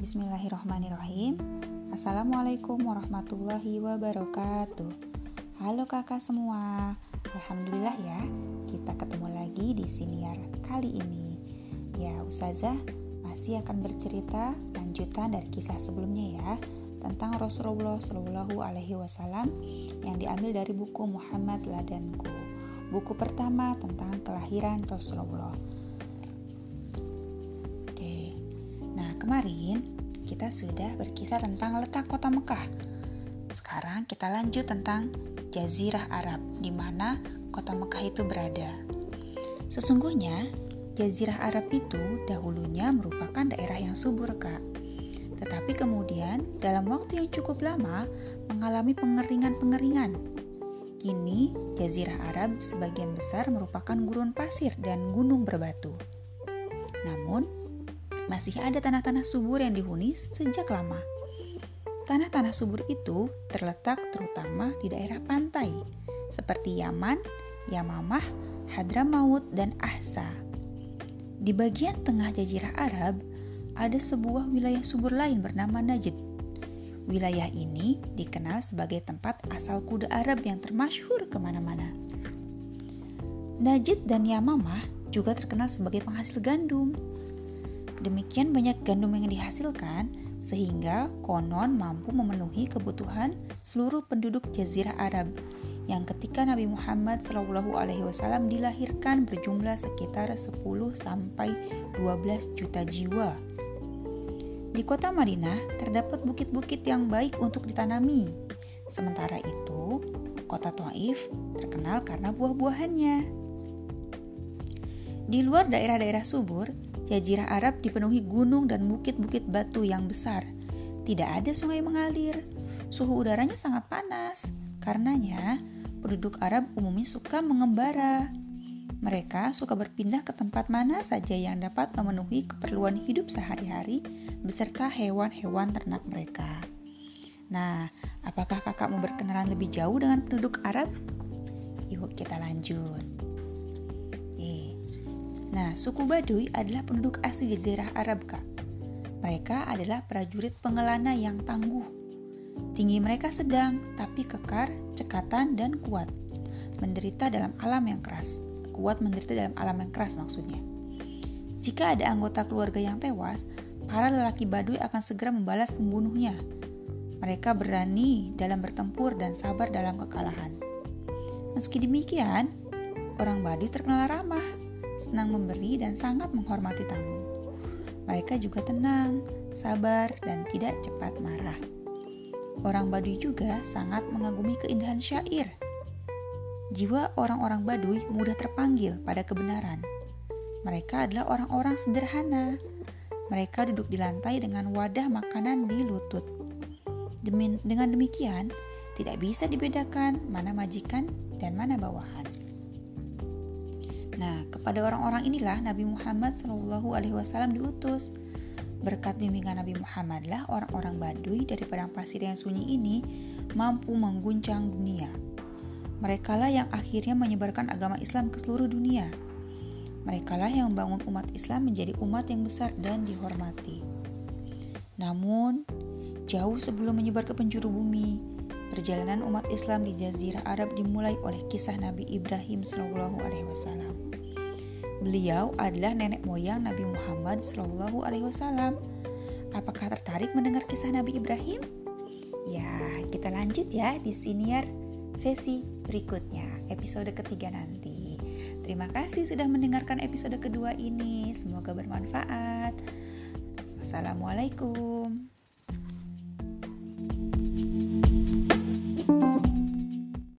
Bismillahirrahmanirrahim Assalamualaikum warahmatullahi wabarakatuh Halo kakak semua Alhamdulillah ya Kita ketemu lagi di siniar kali ini Ya Ustazah masih akan bercerita lanjutan dari kisah sebelumnya ya tentang Rasulullah Shallallahu Alaihi Wasallam yang diambil dari buku Muhammad Ladanku. Buku pertama tentang kelahiran Rasulullah. Kemarin kita sudah berkisah tentang letak kota Mekah. Sekarang kita lanjut tentang Jazirah Arab, di mana kota Mekah itu berada. Sesungguhnya, Jazirah Arab itu dahulunya merupakan daerah yang subur, Kak. Tetapi kemudian, dalam waktu yang cukup lama, mengalami pengeringan-pengeringan. Kini, Jazirah Arab sebagian besar merupakan gurun pasir dan gunung berbatu. Namun, masih ada tanah-tanah subur yang dihuni sejak lama. Tanah-tanah subur itu terletak terutama di daerah pantai, seperti Yaman, Yamamah, Hadramaut, dan Ahsa. Di bagian tengah jazirah Arab, ada sebuah wilayah subur lain bernama Najd. Wilayah ini dikenal sebagai tempat asal kuda Arab yang termasyhur ke mana-mana. Najd dan Yamamah juga terkenal sebagai penghasil gandum. Demikian banyak gandum yang dihasilkan sehingga konon mampu memenuhi kebutuhan seluruh penduduk Jazirah Arab yang ketika Nabi Muhammad Shallallahu Alaihi Wasallam dilahirkan berjumlah sekitar 10 sampai 12 juta jiwa. Di kota Madinah terdapat bukit-bukit yang baik untuk ditanami. Sementara itu, kota Taif terkenal karena buah-buahannya. Di luar daerah-daerah subur, Jazirah Arab dipenuhi gunung dan bukit-bukit batu yang besar. Tidak ada sungai mengalir. Suhu udaranya sangat panas. Karenanya, penduduk Arab umumnya suka mengembara. Mereka suka berpindah ke tempat mana saja yang dapat memenuhi keperluan hidup sehari-hari beserta hewan-hewan ternak mereka. Nah, apakah kakak mau berkenalan lebih jauh dengan penduduk Arab? Yuk kita lanjut. Nah, suku Baduy adalah penduduk asli Jazirah Arab, Kak. Mereka adalah prajurit pengelana yang tangguh. Tinggi mereka sedang, tapi kekar, cekatan, dan kuat. Menderita dalam alam yang keras. Kuat menderita dalam alam yang keras maksudnya. Jika ada anggota keluarga yang tewas, para lelaki Baduy akan segera membalas pembunuhnya. Mereka berani dalam bertempur dan sabar dalam kekalahan. Meski demikian, orang Baduy terkenal ramah senang memberi dan sangat menghormati tamu. Mereka juga tenang, sabar, dan tidak cepat marah. Orang Baduy juga sangat mengagumi keindahan syair. Jiwa orang-orang Baduy mudah terpanggil pada kebenaran. Mereka adalah orang-orang sederhana. Mereka duduk di lantai dengan wadah makanan di lutut. dengan demikian, tidak bisa dibedakan mana majikan dan mana bawahan. Nah, kepada orang-orang inilah Nabi Muhammad Shallallahu Alaihi Wasallam diutus. Berkat bimbingan Nabi Muhammad lah orang-orang Baduy dari padang pasir yang sunyi ini mampu mengguncang dunia. Mereka lah yang akhirnya menyebarkan agama Islam ke seluruh dunia. Mereka lah yang membangun umat Islam menjadi umat yang besar dan dihormati. Namun, jauh sebelum menyebar ke penjuru bumi, perjalanan umat Islam di Jazirah Arab dimulai oleh kisah Nabi Ibrahim Shallallahu Alaihi Wasallam. Beliau adalah nenek moyang Nabi Muhammad Shallallahu Alaihi Wasallam. Apakah tertarik mendengar kisah Nabi Ibrahim? Ya, kita lanjut ya di siniar sesi berikutnya, episode ketiga nanti. Terima kasih sudah mendengarkan episode kedua ini. Semoga bermanfaat. Wassalamualaikum.